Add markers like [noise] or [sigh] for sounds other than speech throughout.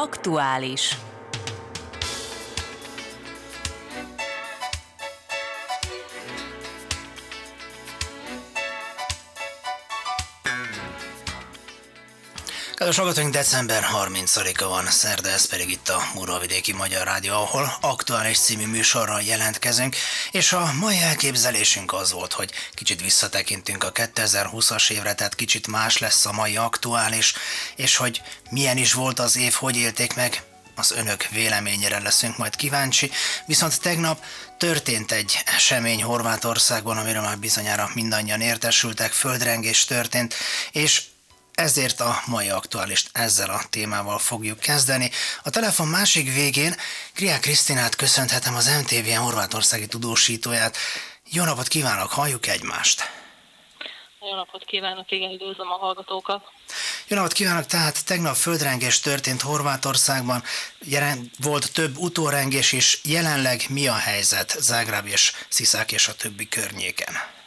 Aktuális. Kedves hallgatóink, december 30-a van, szerda, ez pedig itt a Murvavidéki Magyar Rádió, ahol aktuális című műsorral jelentkezünk, és a mai elképzelésünk az volt, hogy kicsit visszatekintünk a 2020-as évre, tehát kicsit más lesz a mai aktuális, és hogy milyen is volt az év, hogy élték meg, az önök véleményére leszünk majd kíváncsi, viszont tegnap történt egy esemény Horvátországban, amiről már bizonyára mindannyian értesültek, földrengés történt, és ezért a mai aktuálist ezzel a témával fogjuk kezdeni. A telefon másik végén Kriák Krisztinát köszönhetem az MTV Horvátországi tudósítóját. Jó napot kívánok, halljuk egymást! Jó napot kívánok, igen, üdvözlöm a hallgatókat. Jó napot kívánok, tehát tegnap földrengés történt Horvátországban, jelen, volt több utórengés is, jelenleg mi a helyzet Zágráb és Sziszák és a többi környéken?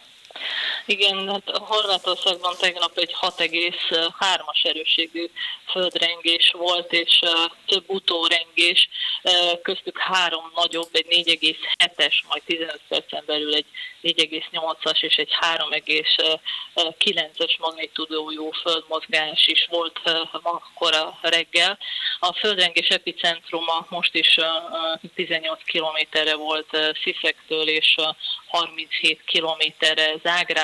Igen, hát Horvátországban tegnap egy 6,3-as erőségű földrengés volt, és több utórengés, köztük három nagyobb, egy 4,7-es, majd 15 percen belül egy 4,8-as és egy 3,9-es magnitudójú földmozgás is volt ma kora reggel. A földrengés epicentruma most is 18 kilométerre volt Sziszektől, és 37 kilométerre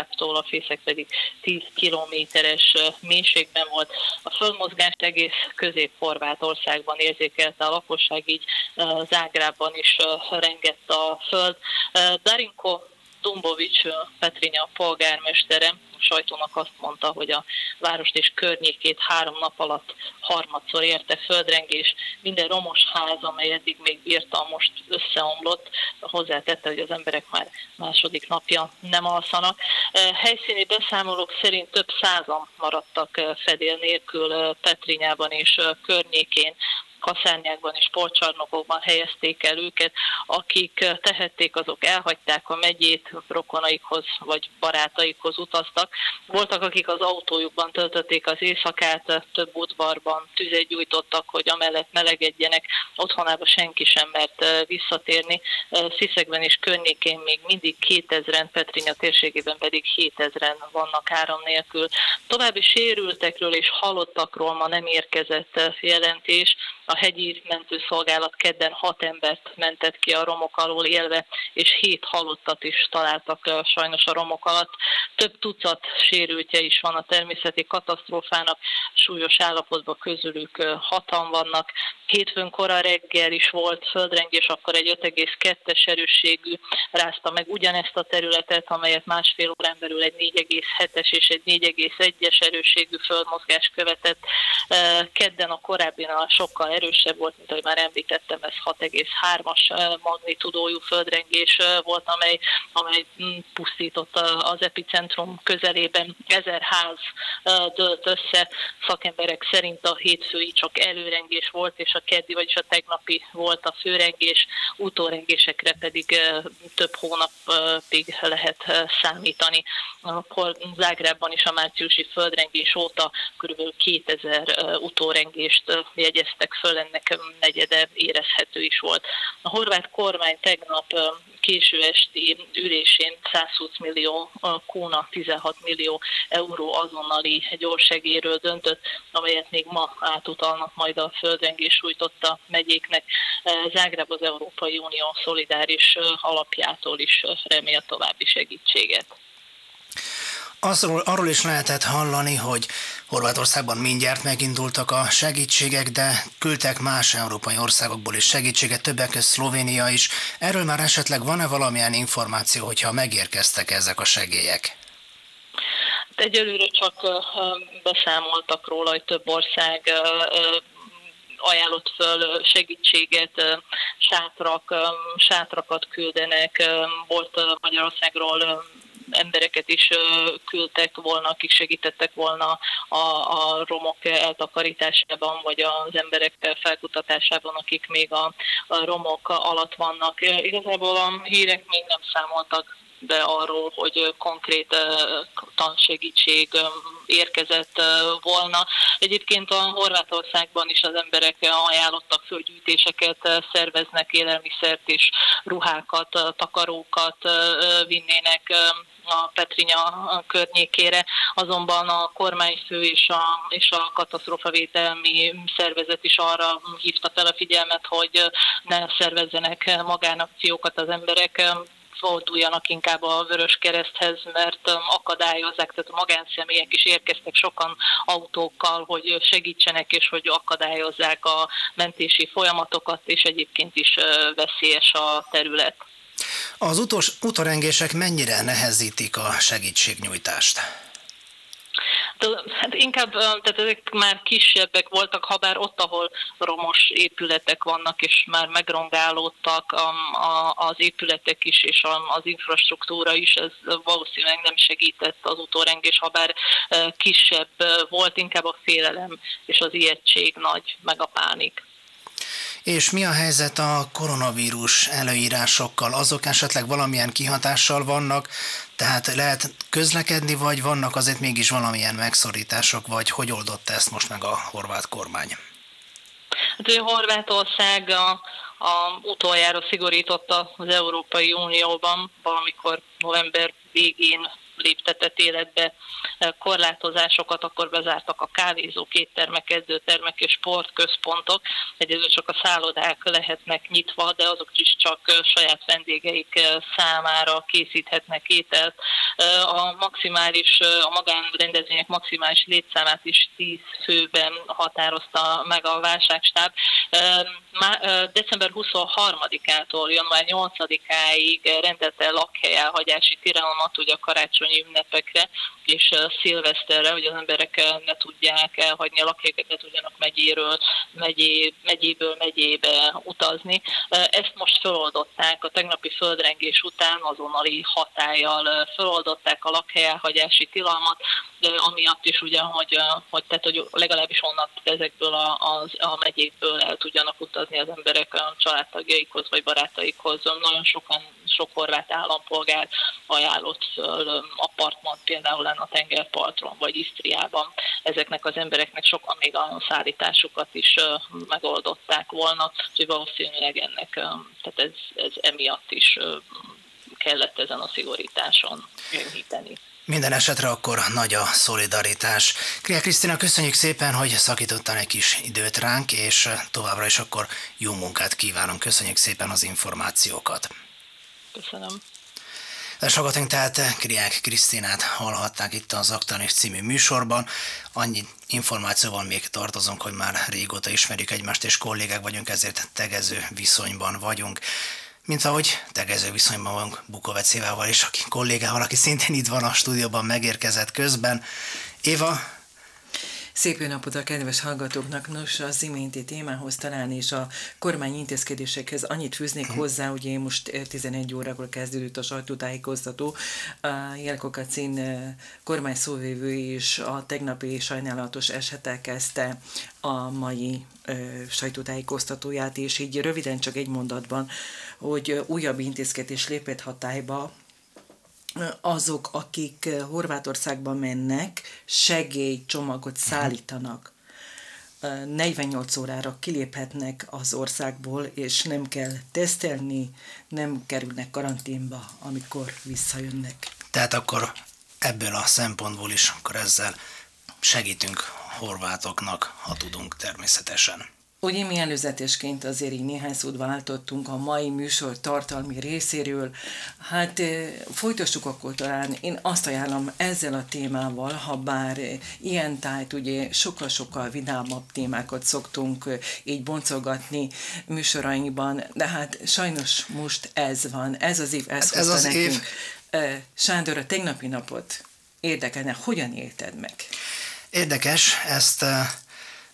Zágrábtól, a fészek pedig 10 kilométeres mélységben volt. A földmozgást egész közép-horvátországban érzékelte a lakosság, így Zágrában is rengett a föld. Darinko Dumbovics Petrinya polgármestere a sajtónak azt mondta, hogy a várost és környékét három nap alatt harmadszor érte földrengés. Minden romos ház, amely eddig még bírta, most összeomlott. Hozzátette, hogy az emberek már második napja nem alszanak. Helyszíni beszámolók szerint több százan maradtak fedél nélkül Petrinyában és környékén kaszárnyákban és polcsarnokokban helyezték el őket, akik tehették, azok elhagyták a megyét, rokonaikhoz vagy barátaikhoz utaztak. Voltak, akik az autójukban töltötték az éjszakát, több udvarban tüzet gyújtottak, hogy amellett melegedjenek. Otthonába senki sem mert visszatérni. Sziszegben és környékén még mindig 2000-en, Petrinya térségében pedig 7000-en vannak áram nélkül. További sérültekről és halottakról ma nem érkezett jelentés. A hegyi mentőszolgálat kedden hat embert mentett ki a romok alól élve, és hét halottat is találtak sajnos a romok alatt. Több tucat sérültje is van a természeti katasztrófának, súlyos állapotban közülük hatan vannak. Hétfőn kora reggel is volt földrengés, akkor egy 5,2-es erősségű rázta meg ugyanezt a területet, amelyet másfél órán belül egy 4,7-es és egy 4,1-es erősségű földmozgás követett. Kedden a korábbinál sokkal erősebb volt, mint ahogy már említettem, ez 6,3-as magnitudójú földrengés volt, amely, amely mm, pusztította az epicentrum közelében. Ezer ház dőlt össze, szakemberek szerint a hétfői csak előrengés volt, és a keddi, vagyis a tegnapi volt a főrengés, utórengésekre pedig több hónapig lehet számítani. Akkor Zágrában is a márciusi földrengés óta kb. 2000 utórengést jegyeztek föl, ennek negyede érezhető is volt. A horvát kormány tegnap késő esti ülésén 120 millió kóna, 16 millió euró azonnali gyorsegéről döntött, amelyet még ma átutalnak majd a földrengés sújtotta megyéknek. Zágráb az Európai Unió szolidáris alapjától is remél további segítséget. Azról, arról is lehetett hallani, hogy Horvátországban mindjárt megindultak a segítségek, de küldtek más európai országokból is segítséget, többek között Szlovénia is. Erről már esetleg van-e valamilyen információ, hogyha megérkeztek ezek a segélyek? Egyelőre csak beszámoltak róla, hogy több ország ajánlott föl segítséget, sátrak, sátrakat küldenek. Volt Magyarországról embereket is küldtek volna, akik segítettek volna a, a romok eltakarításában, vagy az emberek felkutatásában, akik még a, a romok alatt vannak. Igazából a hírek még nem számoltak be arról, hogy konkrét tansegítség érkezett volna. Egyébként a Horvátországban is az emberek ajánlottak földgyűjtéseket, szerveznek élelmiszert és ruhákat, takarókat vinnének a Petrinya környékére, azonban a kormányfő és a, és a katasztrófavédelmi szervezet is arra hívta fel a figyelmet, hogy ne szervezzenek magánakciókat az emberek, forduljanak inkább a Vörös Kereszthez, mert akadályozzák, tehát a magánszemélyek is érkeztek sokan autókkal, hogy segítsenek és hogy akadályozzák a mentési folyamatokat, és egyébként is veszélyes a terület. Az utos, utorengések mennyire nehezítik a segítségnyújtást? Hát inkább, tehát ezek már kisebbek voltak, ha bár ott, ahol romos épületek vannak, és már megrongálódtak az épületek is, és az infrastruktúra is, ez valószínűleg nem segített az utórengés, ha bár kisebb volt, inkább a félelem és az ijegység nagy, meg a pánik. És mi a helyzet a koronavírus előírásokkal? Azok esetleg valamilyen kihatással vannak, tehát lehet közlekedni, vagy vannak azért mégis valamilyen megszorítások, vagy hogy oldott ezt most meg a horvát kormány? Hát ugye Horvátország a, a utoljára szigorította az Európai Unióban, valamikor november végén léptetett életbe korlátozásokat, akkor bezártak a kávézók, éttermek, edzőtermek és sportközpontok. Egyedül csak a szállodák lehetnek nyitva, de azok is csak saját vendégeik számára készíthetnek ételt. A maximális, a magánrendezvények maximális létszámát is 10 főben határozta meg a válságstáb. December 23-ától január 8-áig rendelte lakhely elhagyási tilalmat, ugye a karácsonyi ünnepekre, és szilveszterre, hogy az emberek ne tudják elhagyni a lakhelyeket, ne tudjanak megyéről, megyé, megyéből megyébe utazni. Ezt most feloldották a tegnapi földrengés után, azonnali hatállyal feloldották a lakhely elhagyási tilalmat, de amiatt is ugye, hogy, hogy, tehát, hogy legalábbis onnan ezekből a, a, a megyékből el tudjanak utazni az emberek a családtagjaikhoz vagy barátaikhoz. Nagyon sokan, sok horvát állampolgár ajánlott föl apartmant például a tengerparton vagy Isztriában. Ezeknek az embereknek sokan még a szállításukat is megoldották volna, hogy valószínűleg ennek, tehát ez, ez emiatt is kellett ezen a szigorításon enyhíteni. Minden esetre akkor nagy a szolidaritás. Kria Krisztina, köszönjük szépen, hogy szakítottál egy kis időt ránk, és továbbra is akkor jó munkát kívánom. Köszönjük szépen az információkat. Köszönöm. Sokatunk tehát Kriák Krisztinát hallhatták itt az Aktanis című műsorban. Annyi információval még tartozunk, hogy már régóta ismerjük egymást, és kollégák vagyunk, ezért tegező viszonyban vagyunk mint ahogy tegező viszonyban van Bukovecével is, aki kollégával, aki szintén itt van a stúdióban, megérkezett közben. Éva, Szép napot a kedves hallgatóknak. Nos, az iménti témához talán és a kormány intézkedésekhez annyit fűznék hozzá, hogy én most 11 órakor kezdődött a sajtótájékoztató. A Jelko Kacin kormány szóvévő is a tegnapi sajnálatos esetek kezdte a mai ö, sajtótájékoztatóját, és így röviden csak egy mondatban, hogy újabb intézkedés lépett hatályba, azok, akik Horvátországba mennek, segélycsomagot szállítanak. 48 órára kiléphetnek az országból, és nem kell tesztelni, nem kerülnek karanténba, amikor visszajönnek. Tehát akkor ebből a szempontból is akkor ezzel segítünk horvátoknak, ha tudunk természetesen. Ugye mi előzetesként azért így néhány szót váltottunk a mai műsor tartalmi részéről. Hát folytassuk akkor talán, én azt ajánlom ezzel a témával, ha bár ilyen tájt ugye sokkal-sokkal vidámabb témákat szoktunk így boncolgatni műsorainkban, de hát sajnos most ez van, ez az év, ez, ez az nekünk. Év. Sándor, a tegnapi napot érdekelne, hogyan élted meg? Érdekes, ezt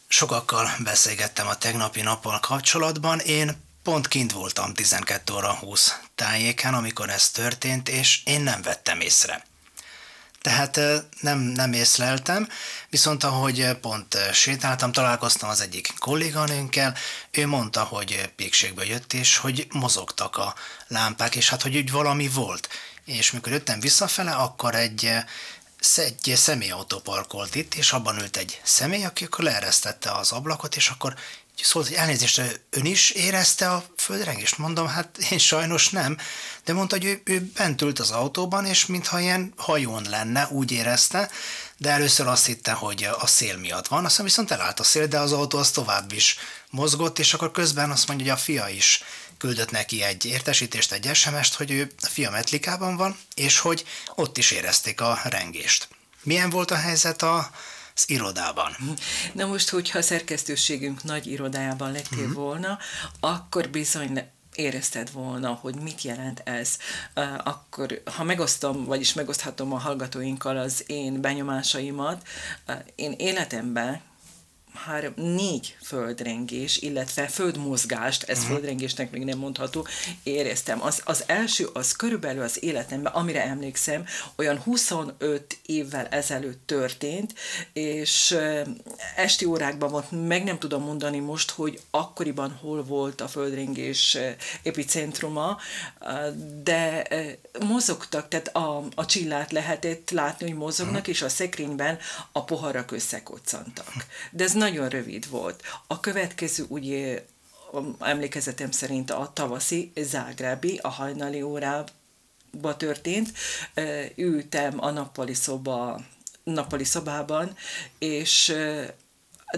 Sokakkal beszélgettem a tegnapi nappal kapcsolatban, én pont kint voltam 12 óra 20 tájéken, amikor ez történt, és én nem vettem észre. Tehát nem, nem észleltem, viszont ahogy pont sétáltam, találkoztam az egyik kolléganőnkkel, ő mondta, hogy pékségből jött, és hogy mozogtak a lámpák, és hát hogy úgy valami volt. és mikor jöttem visszafele, akkor egy egy személyautó parkolt itt, és abban ült egy személy, aki akkor leeresztette az ablakot, és akkor szólt, hogy elnézést, ön is érezte a földrengést? Mondom, hát én sajnos nem, de mondta, hogy ő, ő bent ült az autóban, és mintha ilyen hajón lenne, úgy érezte, de először azt hitte, hogy a szél miatt van, aztán viszont elállt a szél, de az autó az tovább is mozgott, és akkor közben azt mondja, hogy a fia is küldött neki egy értesítést, egy SMS-t, hogy ő a fia Metlikában van, és hogy ott is érezték a rengést. Milyen volt a helyzet a az irodában. Na most, hogyha a szerkesztőségünk nagy irodájában lettél uh-huh. volna, akkor bizony érezted volna, hogy mit jelent ez, akkor ha megosztom, vagyis megoszthatom a hallgatóinkkal az én benyomásaimat, én életemben három, négy földrengés, illetve földmozgást, ez uh-huh. földrengésnek még nem mondható, éreztem. Az, az első, az körülbelül az életemben, amire emlékszem, olyan 25 évvel ezelőtt történt, és esti órákban volt, meg nem tudom mondani most, hogy akkoriban hol volt a földrengés epicentruma, de mozogtak, tehát a, a csillát lehetett látni, hogy mozognak, uh-huh. és a szekrényben a poharak összekoccantak. De ez nagyon rövid volt. A következő ugye emlékezetem szerint a tavaszi Zágrábi, a hajnali órába történt. Ültem a nappali szoba nappali szobában, és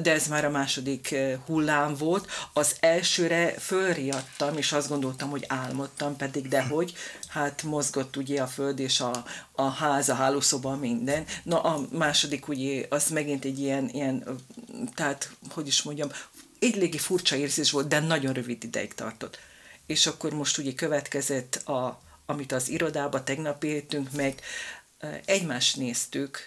de ez már a második hullám volt. Az elsőre fölriadtam, és azt gondoltam, hogy álmodtam, pedig dehogy, hát mozgott ugye a föld és a, a ház, a hálószoba, minden. Na a második ugye, az megint egy ilyen, ilyen tehát, hogy is mondjam, egy légi furcsa érzés volt, de nagyon rövid ideig tartott. És akkor most ugye következett, a, amit az irodába tegnap éltünk meg, egymást néztük,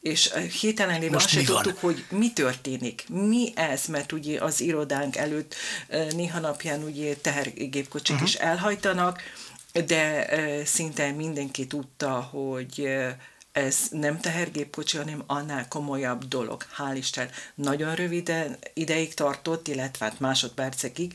és hételen lévő azt sem tudtuk, hogy mi történik, mi ez, mert ugye az irodánk előtt néha napján ugye tehergépkocsik uh-huh. is elhajtanak, de szinte mindenki tudta, hogy ez nem tehergépkocsi, hanem annál komolyabb dolog. Hál' Isten, nagyon röviden ideig tartott, illetve hát másodpercekig,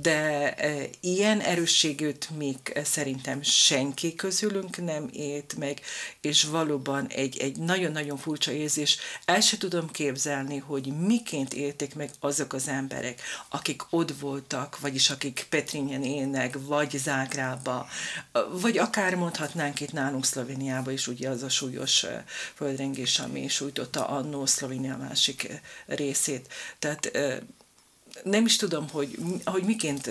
de e, ilyen erősségűt még szerintem senki közülünk nem élt meg, és valóban egy, egy nagyon-nagyon furcsa érzés. El se tudom képzelni, hogy miként élték meg azok az emberek, akik ott voltak, vagyis akik Petrényen élnek, vagy Zágrába, vagy akár mondhatnánk itt nálunk Szlovéniába is ugye az a súly súlyos földrengés, ami sújtotta annó Szlovénia másik részét. Tehát nem is tudom, hogy, hogy miként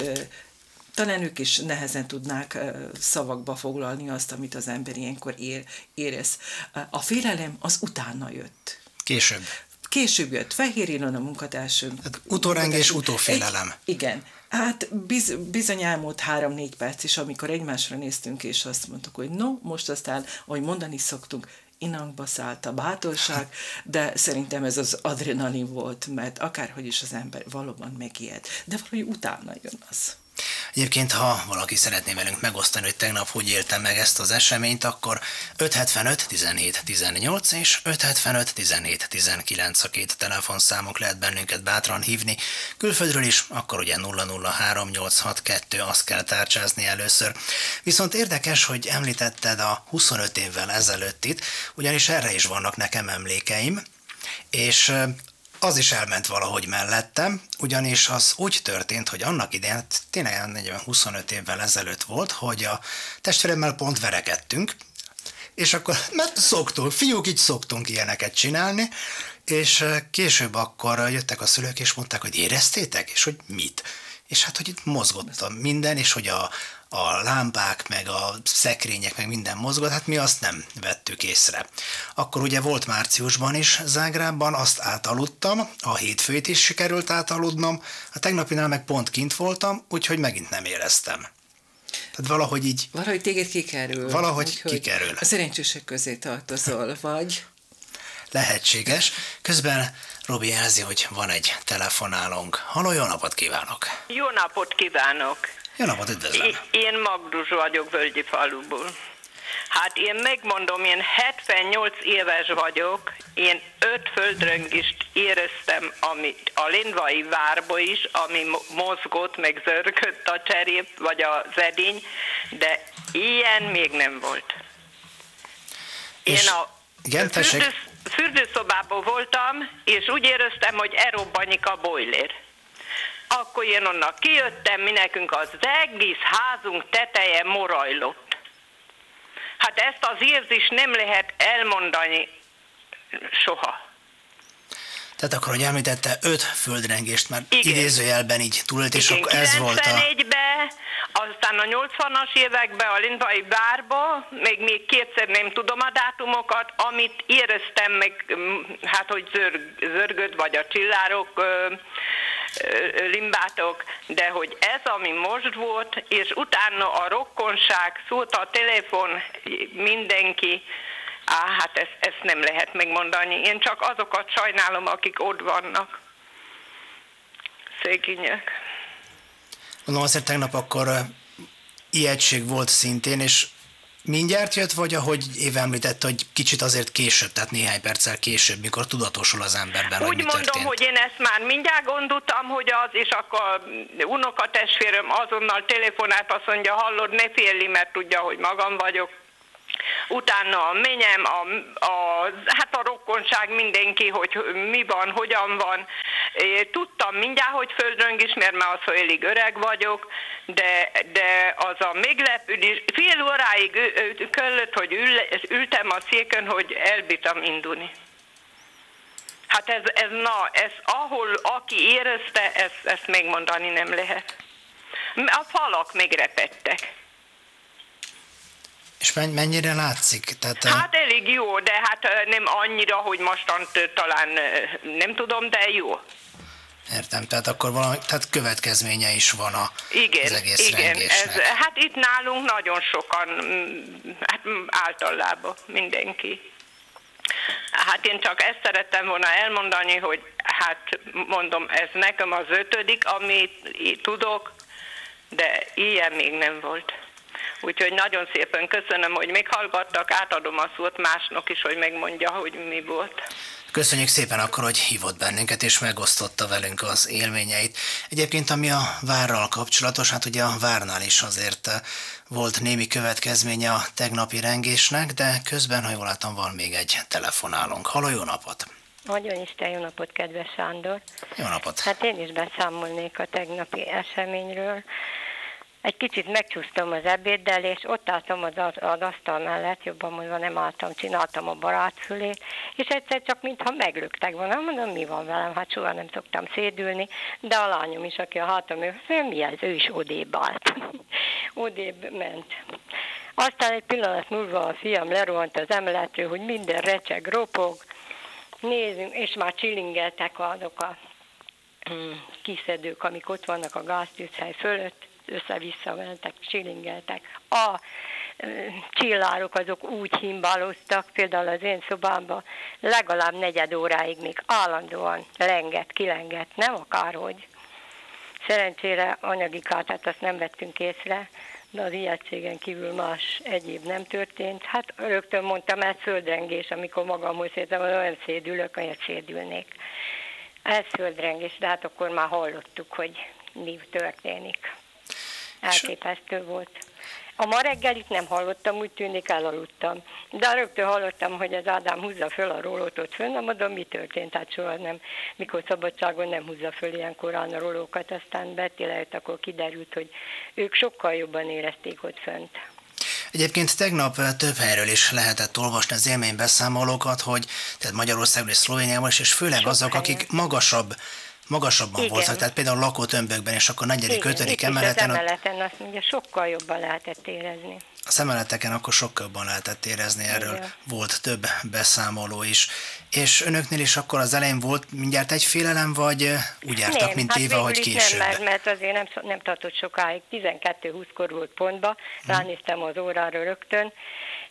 talán ők is nehezen tudnák szavakba foglalni azt, amit az ember ilyenkor ér, érez. A félelem az utána jött. Később. Később jött Fehér Ilona munkatársunk. Hát utórengés, utófélelem. Egy, igen. Hát biz, bizony elmúlt három-négy perc is, amikor egymásra néztünk, és azt mondtuk, hogy no, most aztán, ahogy mondani szoktunk, inakba szállt a bátorság, de szerintem ez az adrenalin volt, mert akárhogy is az ember valóban megijed, de valahogy utána jön az. Egyébként, ha valaki szeretné velünk megosztani, hogy tegnap hogy éltem meg ezt az eseményt, akkor 575 17 18 és 575 17 19 a két telefonszámok lehet bennünket bátran hívni. Külföldről is, akkor ugye 003 862, azt kell tárcsázni először. Viszont érdekes, hogy említetted a 25 évvel ezelőttit, ugyanis erre is vannak nekem emlékeim, és az is elment valahogy mellettem, ugyanis az úgy történt, hogy annak idején, tényleg 25 évvel ezelőtt volt, hogy a testvéremmel pont verekedtünk, és akkor, mert szoktunk, fiúk így szoktunk ilyeneket csinálni, és később akkor jöttek a szülők, és mondták, hogy éreztétek, és hogy mit. És hát, hogy itt mozgott minden, és hogy a, a lámpák, meg a szekrények, meg minden mozgott, hát mi azt nem vettük észre. Akkor ugye volt márciusban is Zágrában, azt átaludtam, a hétfőt is sikerült átaludnom, a tegnapinál meg pont kint voltam, úgyhogy megint nem éreztem. Tehát valahogy így... Valahogy téged kikerül. Valahogy kikerül. A szerencsések közé tartozol, vagy? Lehetséges. Közben Robi jelzi, hogy van egy telefonálónk. Halló, jó napot kívánok! Jó napot kívánok! Jó napot, üdvözlöm! Én Magdus vagyok Völgyi faluból. Hát én megmondom, én 78 éves vagyok, én öt földröngést éreztem ami a Lindvai várba is, ami mozgott, meg zörgött a cserép, vagy az edény, de Ilyen még nem volt. Én És- a igen, fürdősz, fürdőszobában voltam, és úgy éreztem, hogy erobbanyik a boiler. Akkor én onnan kijöttem, mi nekünk az egész házunk teteje morajlott. Hát ezt az érzést nem lehet elmondani soha. Tehát akkor, hogy említette, öt földrengést már Igen. idézőjelben így túlélt, és Igen, akkor ez volt a... 94-ben, aztán a 80-as években a Lindvai bárba, még, még kétszer nem tudom a dátumokat, amit éreztem meg, hát hogy zörg, zörgött, vagy a csillárok, limbátok, de hogy ez, ami most volt, és utána a rokkonság, szólt a telefon, mindenki, Á, hát ezt, ezt nem lehet megmondani. Én csak azokat sajnálom, akik ott vannak. Szegények. Mondom, azért tegnap akkor ijegység volt szintén, és mindjárt jött, vagy ahogy Éve említette, hogy kicsit azért később, tehát néhány perccel később, mikor tudatosul az emberben, hogy Úgy mi mondom, történt. hogy én ezt már mindjárt gondoltam, hogy az, és akkor unokatestvérem azonnal telefonált, azt mondja, hallod, ne félj, mert tudja, hogy magam vagyok. Utána a menyem, a, a, hát a rokkonság mindenki, hogy mi van, hogyan van. Tudtam mindjárt, hogy földröngés, mert már az, elég öreg vagyok, de, de az a meglepődés, fél óráig kellett, hogy ül, ültem a széken, hogy elbítam indulni. Hát ez, ez, na, ez ahol, aki érezte, ezt, ezt megmondani nem lehet. A falak megrepettek. És men- mennyire látszik? Tehát, Hát elég jó, de hát nem annyira, hogy mostant talán nem tudom, de jó. értem, tehát akkor valami, tehát következménye is van a, Igen, az egész igen. rengésnek. Ez, hát itt nálunk nagyon sokan, hát általában mindenki. Hát én csak ezt szerettem volna elmondani, hogy hát mondom, ez nekem az ötödik, amit tudok, de ilyen még nem volt. Úgyhogy nagyon szépen köszönöm, hogy meghallgattak, átadom a szót másnak is, hogy megmondja, hogy mi volt. Köszönjük szépen akkor, hogy hívott bennünket és megosztotta velünk az élményeit. Egyébként ami a várral kapcsolatos, hát ugye a várnál is azért eh, volt némi következménye a tegnapi rengésnek, de közben, ha jól látom, van még egy telefonálónk. Halló, jó napot! Nagyon Isten, jó napot, kedves Sándor! Jó napot! Hát én is beszámolnék a tegnapi eseményről. Egy kicsit megcsúsztam az ebéddel, és ott álltam az, az asztal mellett, jobban mondva nem álltam, csináltam a barátfülét, és egyszer csak mintha meglöktek volna. Mondom, mi van velem, hát soha nem szoktam szédülni, de a lányom is, aki a hátam, ő, "Ő mi ez, ő is odébb állt. [laughs] odébb ment. Aztán egy pillanat múlva a fiam lerohant az emeletről, hogy minden recseg, ropog, nézünk, és már csilingeltek azok a mm, kiszedők, amik ott vannak a gáztűzhely fölött, össze-vissza mentek, csilingeltek. A csillárok azok úgy himbáloztak, például az én szobámban legalább negyed óráig még állandóan lenget, kilengett, nem akárhogy. Szerencsére anyagi kártát azt nem vettünk észre, de az ijegységen kívül más egyéb nem történt. Hát rögtön mondtam, ez földrengés, amikor magamhoz értem, hogy olyan szédülök, olyan szédülnék. Ez földrengés, de hát akkor már hallottuk, hogy mi történik. Elképesztő volt. A ma reggelit nem hallottam, úgy tűnik elaludtam. De rögtön hallottam, hogy az Ádám húzza föl a rólót ott fönn, nem mondom, mi történt, hát soha nem. Mikor szabadságon nem húzza föl ilyen korán a rólókat, aztán Betty lejött, akkor kiderült, hogy ők sokkal jobban érezték ott fönt. Egyébként tegnap eh, több helyről is lehetett olvasni az élménybeszámolókat, hogy tehát Magyarországon és Szlovéniában is, és főleg Sok azok, helyen. akik magasabb, magasabban Igen. voltak, tehát például lakótömbökben, és akkor negyedik, ötödik emeleten, az emeleten azt mondja, sokkal jobban lehetett érezni. a szemeleteken akkor sokkal jobban lehetett érezni, erről Igen. volt több beszámoló is. És önöknél is akkor az elején volt mindjárt egy félelem, vagy úgy jártak, nem, mint hát Éva, hogy később? Nem, mert, mert azért nem, nem tartott sokáig, 12-20-kor volt pontba, ránéztem az órára rögtön,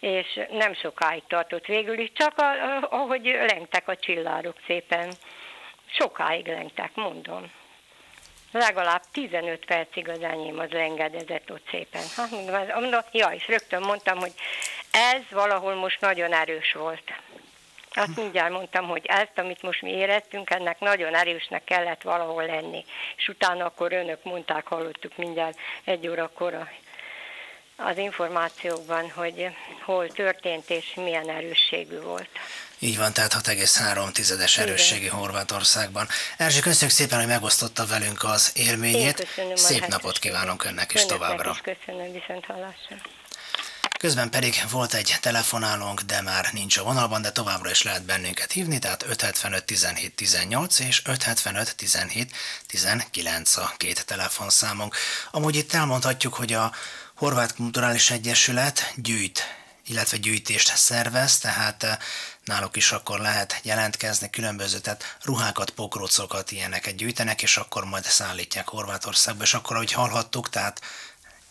és nem sokáig tartott végül is, csak a, a, ahogy lengtek a csillárok szépen. Sokáig lengtek, mondom. Legalább 15 percig az enyém az engedezett ott szépen. Hát mondom, mondom, ja, és rögtön mondtam, hogy ez valahol most nagyon erős volt. Azt mindjárt mondtam, hogy ezt, amit most mi éreztünk, ennek nagyon erősnek kellett valahol lenni. És utána akkor önök mondták, hallottuk mindjárt egy órakor a az információkban, hogy hol történt és milyen erősségű volt. Így van, tehát 6,3 tizedes erősségi Horvátországban. Erzsi, köszönjük szépen, hogy megosztotta velünk az élményét. Szép napot kívánunk önnek is továbbra. Is köszönöm, viszont hallásra. Közben pedig volt egy telefonálónk, de már nincs a vonalban, de továbbra is lehet bennünket hívni, tehát 575 17 18 és 575 17 19 a két telefonszámunk. Amúgy itt elmondhatjuk, hogy a Horvát Kulturális Egyesület gyűjt illetve gyűjtést szervez, tehát eh, náluk is akkor lehet jelentkezni különböző, tehát ruhákat, pokrócokat, ilyeneket gyűjtenek, és akkor majd szállítják Horvátországba, és akkor, ahogy hallhattuk, tehát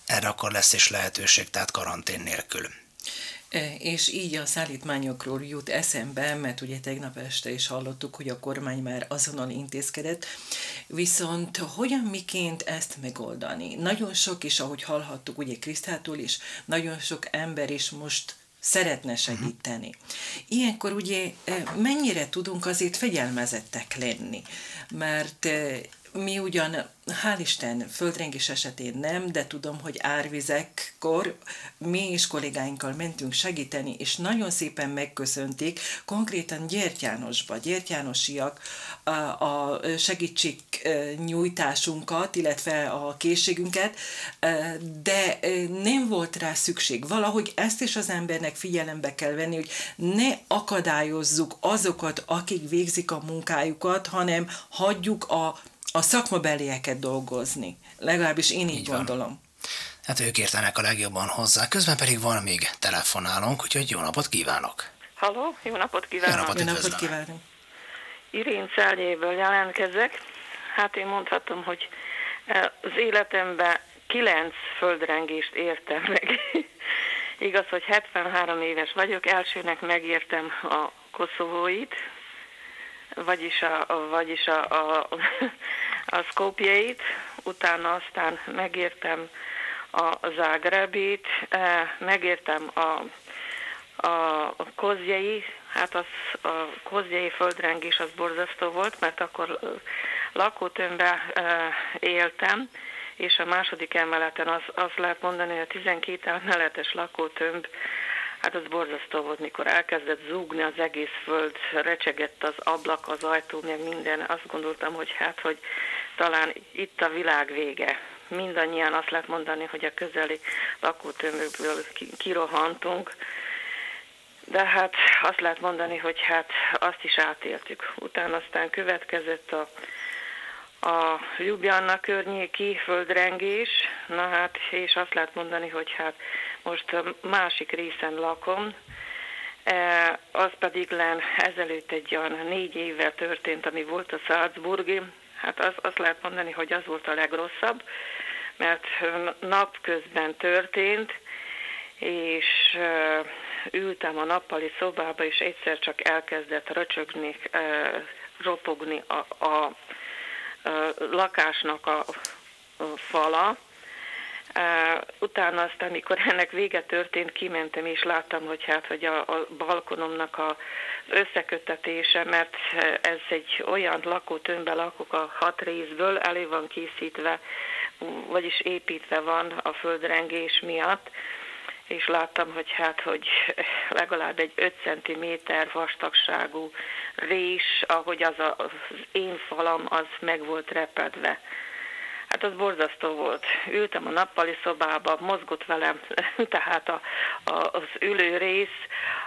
erre akkor lesz is lehetőség, tehát karantén nélkül. E, és így a szállítmányokról jut eszembe, mert ugye tegnap este is hallottuk, hogy a kormány már azonnal intézkedett, viszont hogyan miként ezt megoldani? Nagyon sok is, ahogy hallhattuk, ugye Krisztától is, nagyon sok ember is most szeretne segíteni. Ilyenkor ugye e, mennyire tudunk azért fegyelmezettek lenni, mert e, mi ugyan hál' Isten, földrengés esetén nem, de tudom, hogy árvizekkor mi és kollégáinkkal mentünk segíteni, és nagyon szépen megköszönték, konkrétan Gyertyánosba, Gyertyánosiak a, a segítség nyújtásunkat, illetve a készségünket, de nem volt rá szükség. Valahogy ezt is az embernek figyelembe kell venni, hogy ne akadályozzuk azokat, akik végzik a munkájukat, hanem hagyjuk a a szakmabelieket dolgozni. Legalábbis én így, így gondolom. Van. Hát ők értenek a legjobban hozzá. Közben pedig van még telefonálunk, úgyhogy jó napot kívánok! Halló, jó napot kívánok! Jó napot, jó napot kívánok! Irén Száljéből jelentkezek. Hát én mondhatom, hogy e, az életemben kilenc földrengést értem meg. [laughs] Igaz, hogy 73 éves vagyok, elsőnek megértem a koszovóit, vagyis a, vagyis a, a, a Skopjeit, utána aztán megértem a Zágrebit, e, megértem a, a kozjai, hát az, a kozjai földrengés az borzasztó volt, mert akkor lakótömbbe e, éltem, és a második emeleten az, az lehet mondani, hogy a 12 emeletes lakótömb Hát az borzasztó volt, mikor elkezdett zúgni az egész föld, recsegett az ablak, az ajtó, meg minden. Azt gondoltam, hogy hát, hogy talán itt a világ vége. Mindannyian azt lehet mondani, hogy a közeli lakótömökből kirohantunk. De hát azt lehet mondani, hogy hát azt is átéltük. Utána aztán következett a, a Ljubjanna környéki földrengés, na hát, és azt lehet mondani, hogy hát most a másik részen lakom, e, az pedig len ezelőtt egy olyan négy évvel történt, ami volt a Salzburgi. Hát az, azt lehet mondani, hogy az volt a legrosszabb, mert napközben történt, és ültem a nappali szobába, és egyszer csak elkezdett röcsögni, ropogni a, a, a lakásnak a, fala, utána aztán, amikor [laughs] ennek vége történt, kimentem és láttam, hogy hát, hogy a, a balkonomnak a, összekötetése, mert ez egy olyan lakótömbbe lakok a hat részből, elő van készítve, vagyis építve van a földrengés miatt, és láttam, hogy hát, hogy legalább egy 5 cm vastagságú rés, ahogy az, a, az én falam, az meg volt repedve. Hát az borzasztó volt. Ültem a nappali szobába, mozgott velem, [laughs] tehát a, a, az ülő rész,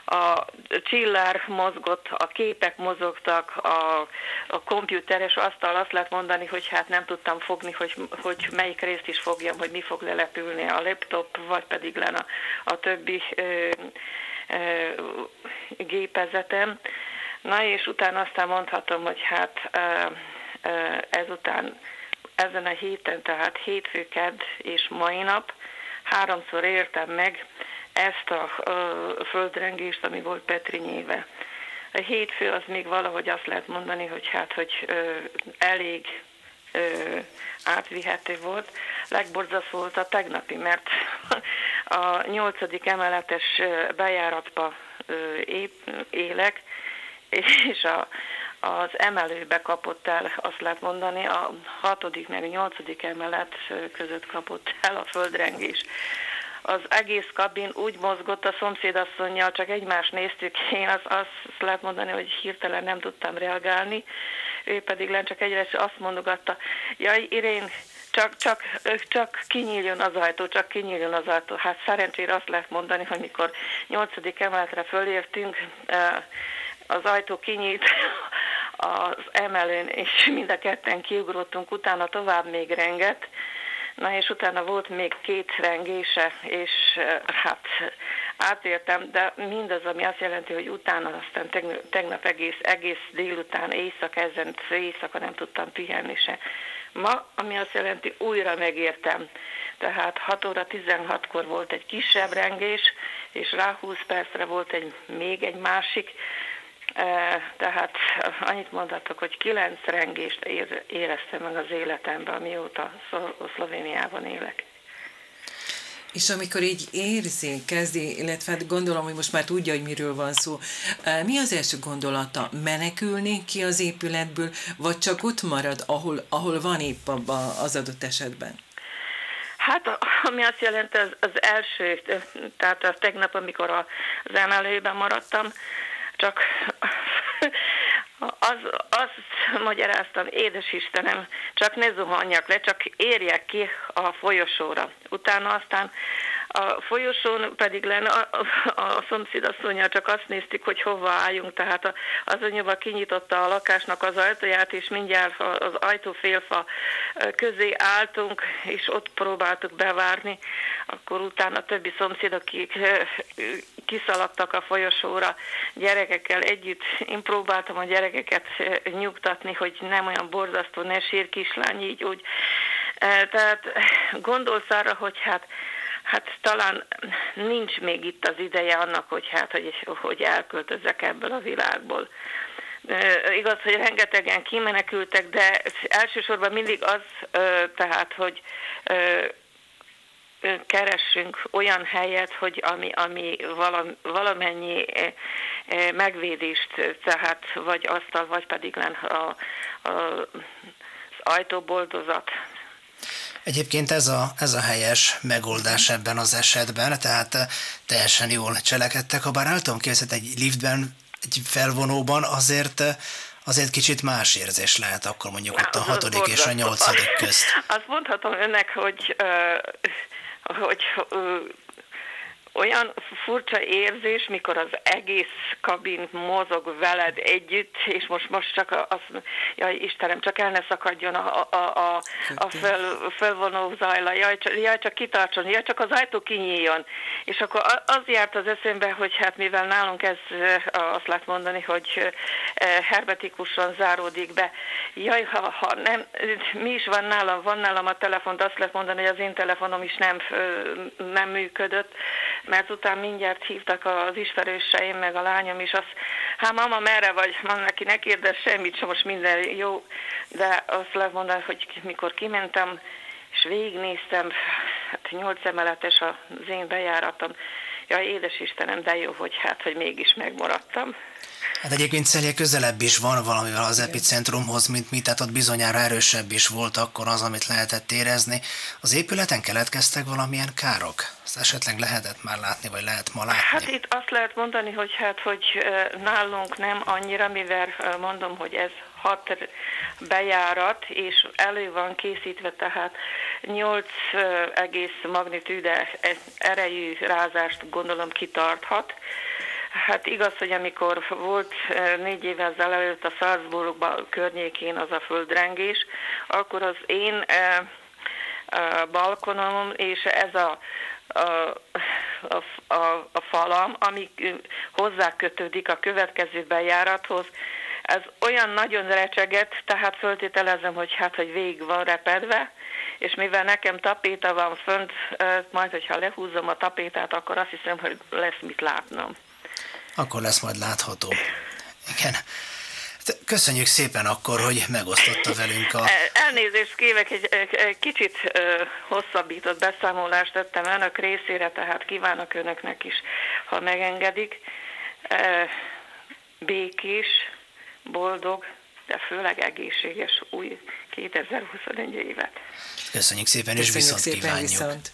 a csillár mozgott, a képek mozogtak, a, a komputeres asztal azt lehet mondani, hogy hát nem tudtam fogni, hogy, hogy melyik részt is fogjam, hogy mi fog lelepülni a laptop, vagy pedig len a, a többi ö, ö, gépezetem. Na és utána aztán mondhatom, hogy hát ö, ö, ezután ezen a héten, tehát hétfőked és mai nap háromszor értem meg ezt a, a földrengést, ami volt Petrinyéve. A hétfő az még valahogy azt lehet mondani, hogy hát, hogy ö, elég ö, átvihető volt. Legborzasztó volt a tegnapi, mert [laughs] a nyolcadik emeletes bejáratba ö, élek, és a az emelőbe kapott el, azt lehet mondani, a hatodik meg a nyolcadik emelet között kapott el a földrengés. az egész kabin úgy mozgott a szomszédasszonyjal, csak egymást néztük, én azt, azt lehet mondani, hogy hirtelen nem tudtam reagálni, ő pedig len csak egyre azt mondogatta, jaj, Irén, csak, csak, csak kinyíljon az ajtó, csak kinyíljon az ajtó. Hát szerencsére azt lehet mondani, hogy mikor nyolcadik emeletre fölértünk, az ajtó kinyílt az emelőn, és mind a ketten kiugrottunk, utána tovább még renget, Na és utána volt még két rengése, és hát átértem, de mindaz, ami azt jelenti, hogy utána aztán tegnap, egész, egész délután, éjszaka, ezen éjszaka nem tudtam pihenni se. Ma, ami azt jelenti, újra megértem. Tehát 6 óra 16-kor volt egy kisebb rengés, és rá 20 percre volt egy, még egy másik, tehát annyit mondhatok, hogy kilenc rengést éreztem meg az életemben, mióta Szlovéniában élek. És amikor így érzi, kezdi, illetve hát gondolom, hogy most már tudja, hogy miről van szó, mi az első gondolata? Menekülni ki az épületből, vagy csak ott marad, ahol, ahol van épp abba az adott esetben? Hát, ami azt jelenti, az, az első, tehát a tegnap, amikor az emelőben maradtam, csak az, azt magyaráztam, édes Istenem, csak ne zuhanjak le, csak érjek ki a folyosóra. Utána aztán a folyosón pedig lenne a, a, a szomszédasszonyjal csak azt néztük, hogy hova álljunk, tehát az anyuba kinyitotta a lakásnak az ajtaját, és mindjárt az ajtófélfa közé álltunk, és ott próbáltuk bevárni, akkor utána a többi szomszéd, akik kiszaladtak a folyosóra gyerekekkel együtt, én próbáltam a gyerekeket nyugtatni, hogy nem olyan borzasztó, ne sír kislány, így úgy. Tehát gondolsz arra, hogy hát hát talán nincs még itt az ideje annak, hogy hát, hogy, hogy elköltözzek ebből a világból. Igaz, hogy rengetegen kimenekültek, de elsősorban mindig az, tehát, hogy keressünk olyan helyet, hogy ami, ami valamennyi megvédést, tehát vagy asztal, vagy pedig len a, a, az ajtóboldozat Egyébként ez a, ez a helyes megoldás ebben az esetben, tehát eh, teljesen jól cselekedtek, ha bár el tudom képzelni, egy liftben, egy felvonóban azért eh, azért kicsit más érzés lehet akkor mondjuk ott a hatodik és a nyolcadik közt. Azt mondhatom önnek, hogy, hogy olyan furcsa érzés, mikor az egész kabin mozog veled együtt, és most, most csak az, jaj Istenem, csak el ne szakadjon a, a, a, a fel, felvonó zajla, jaj csak, jaj, csak kitartson, jaj, csak az ajtó kinyíljon. És akkor az járt az eszembe, hogy hát mivel nálunk ez azt lehet mondani, hogy hermetikusan záródik be. Jaj, ha, ha nem, mi is van nálam, van nálam a telefont, azt lehet mondani, hogy az én telefonom is nem, nem működött, mert utána mindjárt hívtak az ismerőseim, meg a lányom is, azt, hát mama, merre vagy? Mondom neki, ne kérdez semmit, sem most minden jó, de azt lehet mondani, hogy mikor kimentem, és végignéztem, hát nyolc emeletes az én bejáratom, ja, édes Istenem, de jó, hogy hát, hogy mégis megmaradtam. Hát egyébként Szelje közelebb is van valamivel az epicentrumhoz, mint mi, tehát ott bizonyára erősebb is volt akkor az, amit lehetett érezni. Az épületen keletkeztek valamilyen károk? Ezt esetleg lehetett már látni, vagy lehet ma látni? Hát itt azt lehet mondani, hogy hát, hogy nálunk nem annyira, mivel mondom, hogy ez hat bejárat, és elő van készítve, tehát 8 egész magnitűde erejű rázást gondolom kitarthat. Hát igaz, hogy amikor volt négy évvel ezelőtt a Salzburgban környékén az a földrengés, akkor az én balkonom és ez a a, a, a, a falam, ami hozzá kötődik a következő bejárathoz, ez olyan nagyon recseget, tehát föltételezem, hogy hát, hogy végig van repedve, és mivel nekem tapéta van fönt, majd, hogyha lehúzom a tapétát, akkor azt hiszem, hogy lesz mit látnom. Akkor lesz majd látható. Igen. Köszönjük szépen akkor, hogy megosztotta velünk a... Elnézést kívek, egy, egy kicsit hosszabbított beszámolást tettem önök részére, tehát kívánok önöknek is, ha megengedik. Békés, boldog, de főleg egészséges új 2021 évet. Köszönjük szépen, és Köszönjük viszont szépen, kívánjuk. Viszont.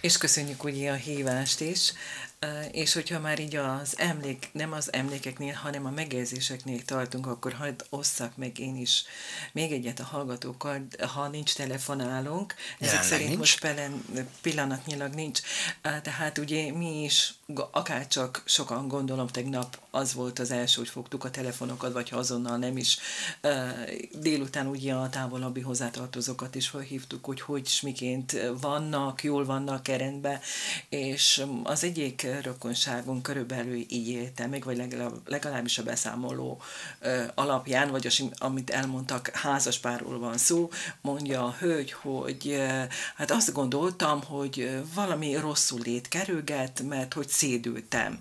És köszönjük ugye a hívást is. És hogyha már így az emlék, nem az emlékeknél, hanem a megjegyzéseknél tartunk, akkor hagyd osszak meg én is még egyet a hallgatókkal, ha nincs telefonálunk. Ezek Jelenleg szerint nincs. most pelen, pillanatnyilag nincs. Tehát ugye mi is, akárcsak sokan gondolom, tegnap az volt az első, hogy fogtuk a telefonokat, vagy ha azonnal nem is. Délután ugye a távolabbi hozzátartozókat is felhívtuk, hogy hogy miként vannak, jól vannak rendben, és az egyik rokonságon körülbelül így élte meg, vagy legalább, legalábbis a beszámoló alapján, vagy az, amit elmondtak, házaspárról van szó, mondja a hölgy, hogy hát azt gondoltam, hogy valami rosszul lét kerülget, mert hogy szédültem.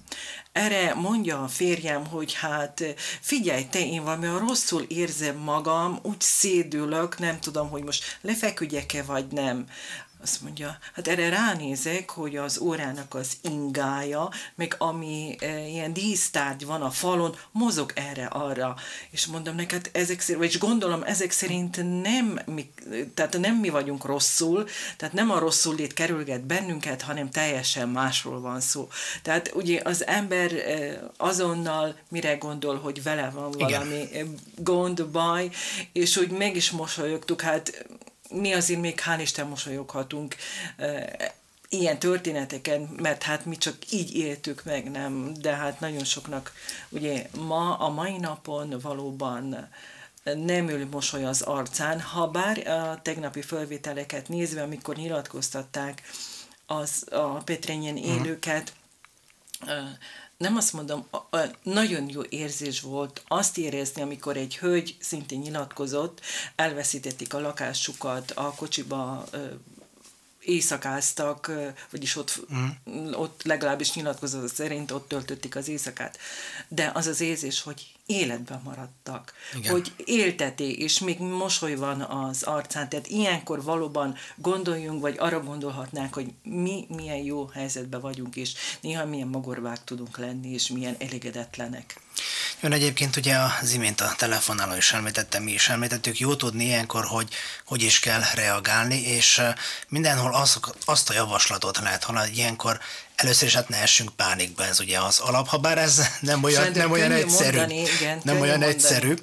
Erre mondja a férjem, hogy hát figyelj te, én valami rosszul érzem magam, úgy szédülök, nem tudom, hogy most lefeküdjek-e vagy nem. Azt mondja, hát erre ránézek, hogy az órának az ingája, meg ami e, ilyen dísztárgy van a falon, mozog erre-arra. És mondom neked, ezek szerint, vagyis gondolom, ezek szerint nem mi, tehát nem mi vagyunk rosszul, tehát nem a rosszul lét kerülget bennünket, hanem teljesen másról van szó. Tehát ugye az ember e, azonnal mire gondol, hogy vele van valami Igen. gond, baj, és hogy meg is mosolyogtuk, hát mi azért még hál' Isten mosolyoghatunk ilyen történeteken, mert hát mi csak így éltük meg, nem, de hát nagyon soknak, ugye ma, a mai napon valóban nem ül mosoly az arcán, ha bár a tegnapi fölvételeket nézve, amikor nyilatkoztatták az, a Petrényen élőket, uh-huh nem azt mondom, a, a, nagyon jó érzés volt azt érezni, amikor egy hölgy szintén nyilatkozott, elveszítették a lakásukat, a kocsiba éjszakáztak, vagyis ott, mm. ott legalábbis nyilatkozat szerint ott töltötték az éjszakát. De az az érzés, hogy életben maradtak, Igen. hogy élteté, és még mosoly van az arcán. Tehát ilyenkor valóban gondoljunk, vagy arra gondolhatnánk, hogy mi milyen jó helyzetben vagyunk, és néha milyen magorvák tudunk lenni, és milyen elégedetlenek. Ön egyébként ugye az imént a telefonáló is említette, mi is említettük, jó tudni ilyenkor, hogy hogy is kell reagálni, és mindenhol az, azt a javaslatot lehet hallani, ilyenkor Először is hát ne essünk pánikba, ez ugye az alap, ha bár ez nem olyan, nem olyan egyszerű. Mondani, igen, nem olyan mondani. egyszerű.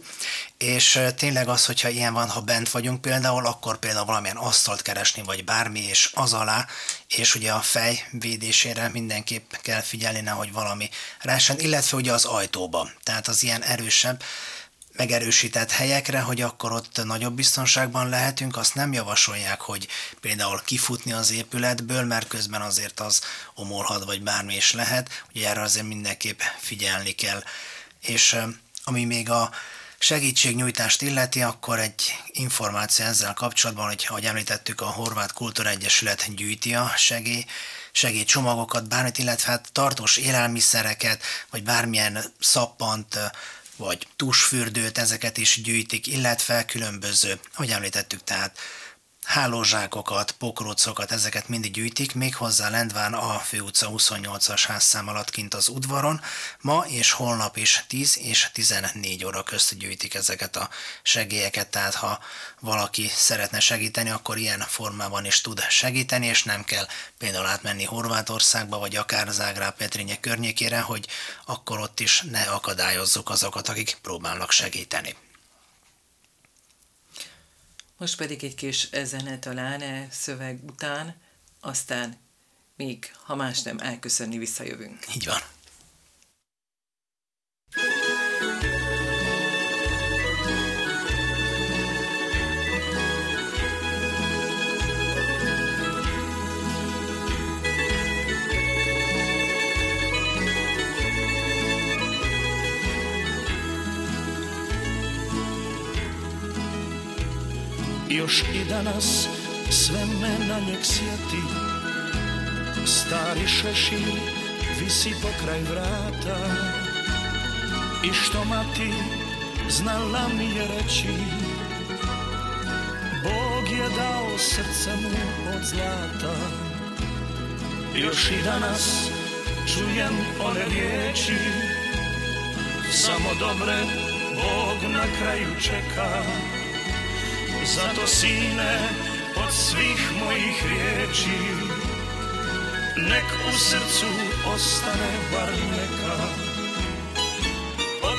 És tényleg az, hogyha ilyen van, ha bent vagyunk például, akkor például valamilyen asztalt keresni, vagy bármi, és az alá, és ugye a fej védésére mindenképp kell figyelni, nehogy valami rásen, illetve ugye az ajtóba. Tehát az ilyen erősebb megerősített helyekre, hogy akkor ott nagyobb biztonságban lehetünk, azt nem javasolják, hogy például kifutni az épületből, mert közben azért az omolhat, vagy bármi is lehet, ugye erre azért mindenképp figyelni kell. És ami még a segítségnyújtást illeti, akkor egy információ ezzel kapcsolatban, hogy ahogy említettük, a Horvát Kultúraegyesület gyűjti a segély, segélycsomagokat, bármit, illetve hát tartós élelmiszereket, vagy bármilyen szappant, vagy tusfürdőt, ezeket is gyűjtik, illetve különböző, hogy említettük, tehát hálózsákokat, pokrócokat, ezeket mindig gyűjtik, méghozzá Lendván a főutca 28-as házszám alatt kint az udvaron. Ma és holnap is 10 és 14 óra közt gyűjtik ezeket a segélyeket, tehát ha valaki szeretne segíteni, akkor ilyen formában is tud segíteni, és nem kell például átmenni Horvátországba, vagy akár Zágráb Petrénye környékére, hogy akkor ott is ne akadályozzuk azokat, akik próbálnak segíteni. Most pedig egy kis zene talán e szöveg után, aztán még, ha más nem, elköszönni visszajövünk. Így van. Još i danas sve me na njeg sjeti. Stari šešir visi pokraj vrata. I što mati znala mi je reći Bog je dao srce mu od zlata. Još i danas čujem one riječi Samo dobre Bog na kraju čeka zato sine od svih mojih riječi nek u srcu ostane bar neka.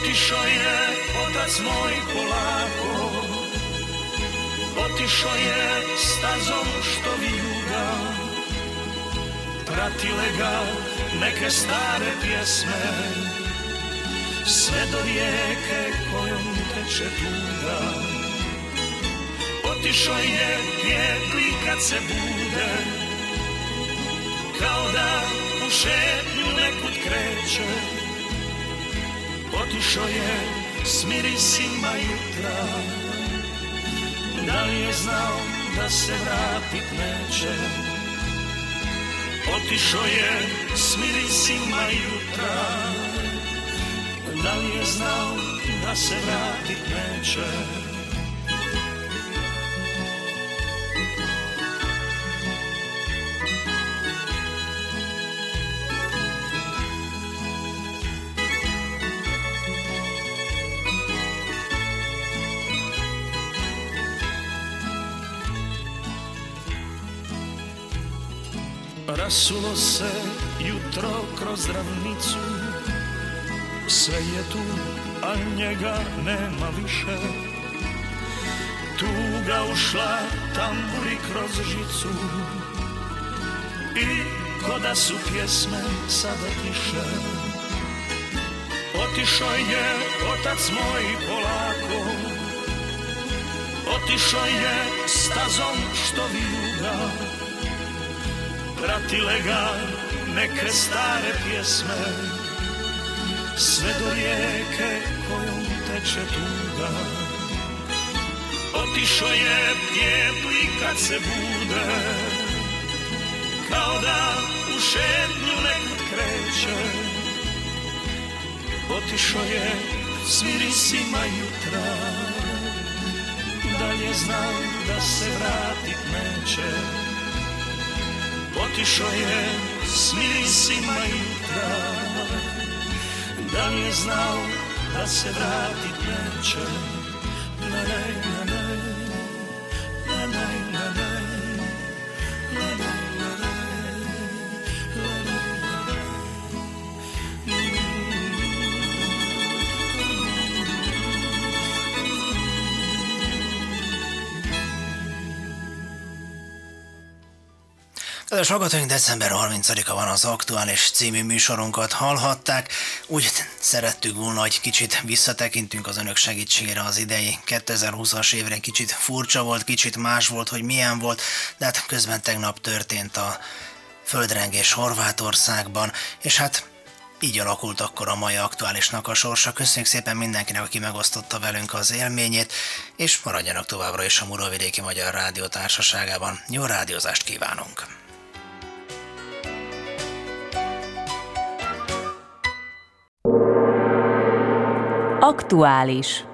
Otišao je otac moj polako Otišao je stazom što vijuga Pratile ga neke stare pjesme Sve do rijeke kojom teče tuga Otišao je pjetli kad se bude Kao da u šetnju nekud kreće. Otišao je s mirisima jutra Da li je znao da se vratit neće? Otišao je s mirisima jutra Da li je znao da se vratit neće Rasulo se jutro kroz ravnicu. Sve je tu, a njega nema više. Tuga ušla tamburi kroz žicu. I ko da su pjesme sada tiše. Otišao je otac moj polako. Otišao je stazom što vijuga pratile ga neke stare pjesme sve do rijeke kojom teče tuga. Otišao je pjepli kad se bude kao da u šetnju nekud kreće. Otišao je s mirisima jutra dalje znao da se vratit neće Otišao je s mirisima jutra Da li je znao da se vratit neće Na naj, na naj, na naj, na naj, Kedves hallgatóink, december 30-a van az aktuális című műsorunkat hallhatták. Úgy szerettük volna, hogy kicsit visszatekintünk az önök segítségére az idei 2020-as évre. Kicsit furcsa volt, kicsit más volt, hogy milyen volt, de hát közben tegnap történt a földrengés Horvátországban, és hát így alakult akkor a mai aktuálisnak a sorsa. Köszönjük szépen mindenkinek, aki megosztotta velünk az élményét, és maradjanak továbbra is a Muravidéki Magyar Rádió Társaságában. Jó rádiózást kívánunk! Aktuális